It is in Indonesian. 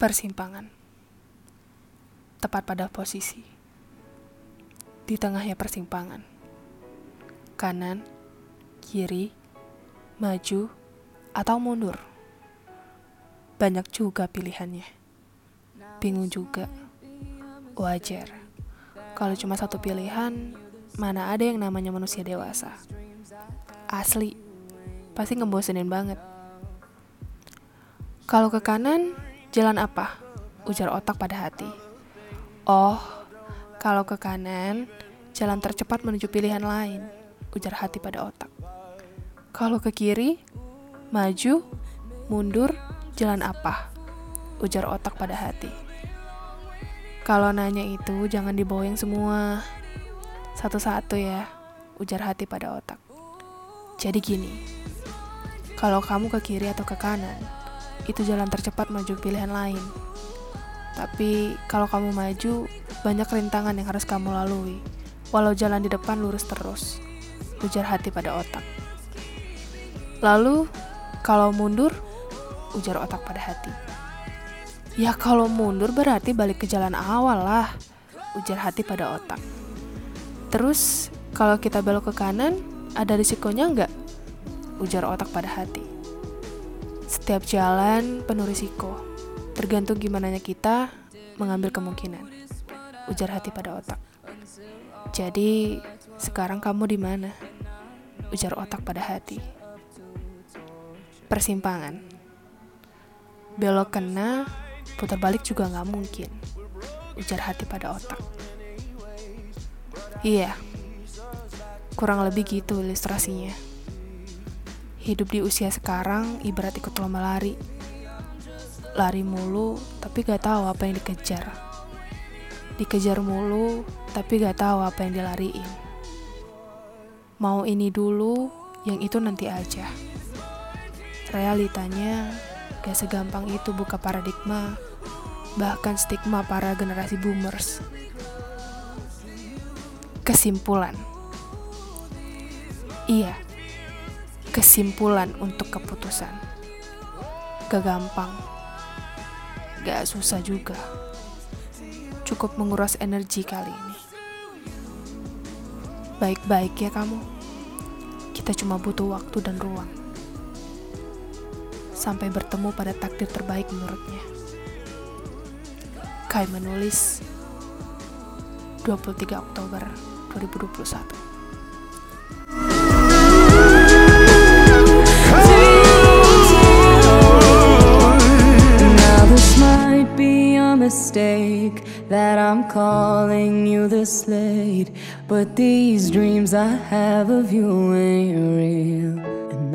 Persimpangan. Tepat pada posisi. Di tengahnya persimpangan. Kanan, kiri, maju, atau mundur. Banyak juga pilihannya. Bingung juga. Wajar. Kalau cuma satu pilihan, mana ada yang namanya manusia dewasa. Asli, pasti ngebosenin banget. Kalau ke kanan, Jalan apa? Ujar otak pada hati. Oh, kalau ke kanan, jalan tercepat menuju pilihan lain. Ujar hati pada otak. Kalau ke kiri, maju, mundur, jalan apa? Ujar otak pada hati. Kalau nanya itu jangan dibawain semua. Satu-satu ya, ujar hati pada otak. Jadi gini, kalau kamu ke kiri atau ke kanan, itu jalan tercepat menuju pilihan lain. Tapi kalau kamu maju, banyak rintangan yang harus kamu lalui. Walau jalan di depan lurus terus, ujar hati pada otak. Lalu, kalau mundur, ujar otak pada hati. Ya kalau mundur berarti balik ke jalan awal lah, ujar hati pada otak. Terus, kalau kita belok ke kanan, ada risikonya nggak? Ujar otak pada hati. Setiap jalan penuh risiko, tergantung gimana kita mengambil kemungkinan. Ujar hati pada otak. Jadi, sekarang kamu di mana? Ujar otak pada hati. Persimpangan. Belok kena, putar balik juga nggak mungkin. Ujar hati pada otak. Iya, kurang lebih gitu ilustrasinya. Hidup di usia sekarang ibarat ikut lomba lari. Lari mulu, tapi gak tahu apa yang dikejar. Dikejar mulu, tapi gak tahu apa yang dilariin. Mau ini dulu, yang itu nanti aja. Realitanya gak segampang itu buka paradigma, bahkan stigma para generasi boomers. Kesimpulan. Iya, kesimpulan untuk keputusan. Gak gampang, gak susah juga. Cukup menguras energi kali ini. Baik-baik ya kamu. Kita cuma butuh waktu dan ruang. Sampai bertemu pada takdir terbaik menurutnya. Kai menulis 23 Oktober 2021. That I'm calling you this late. But these dreams I have of you ain't real.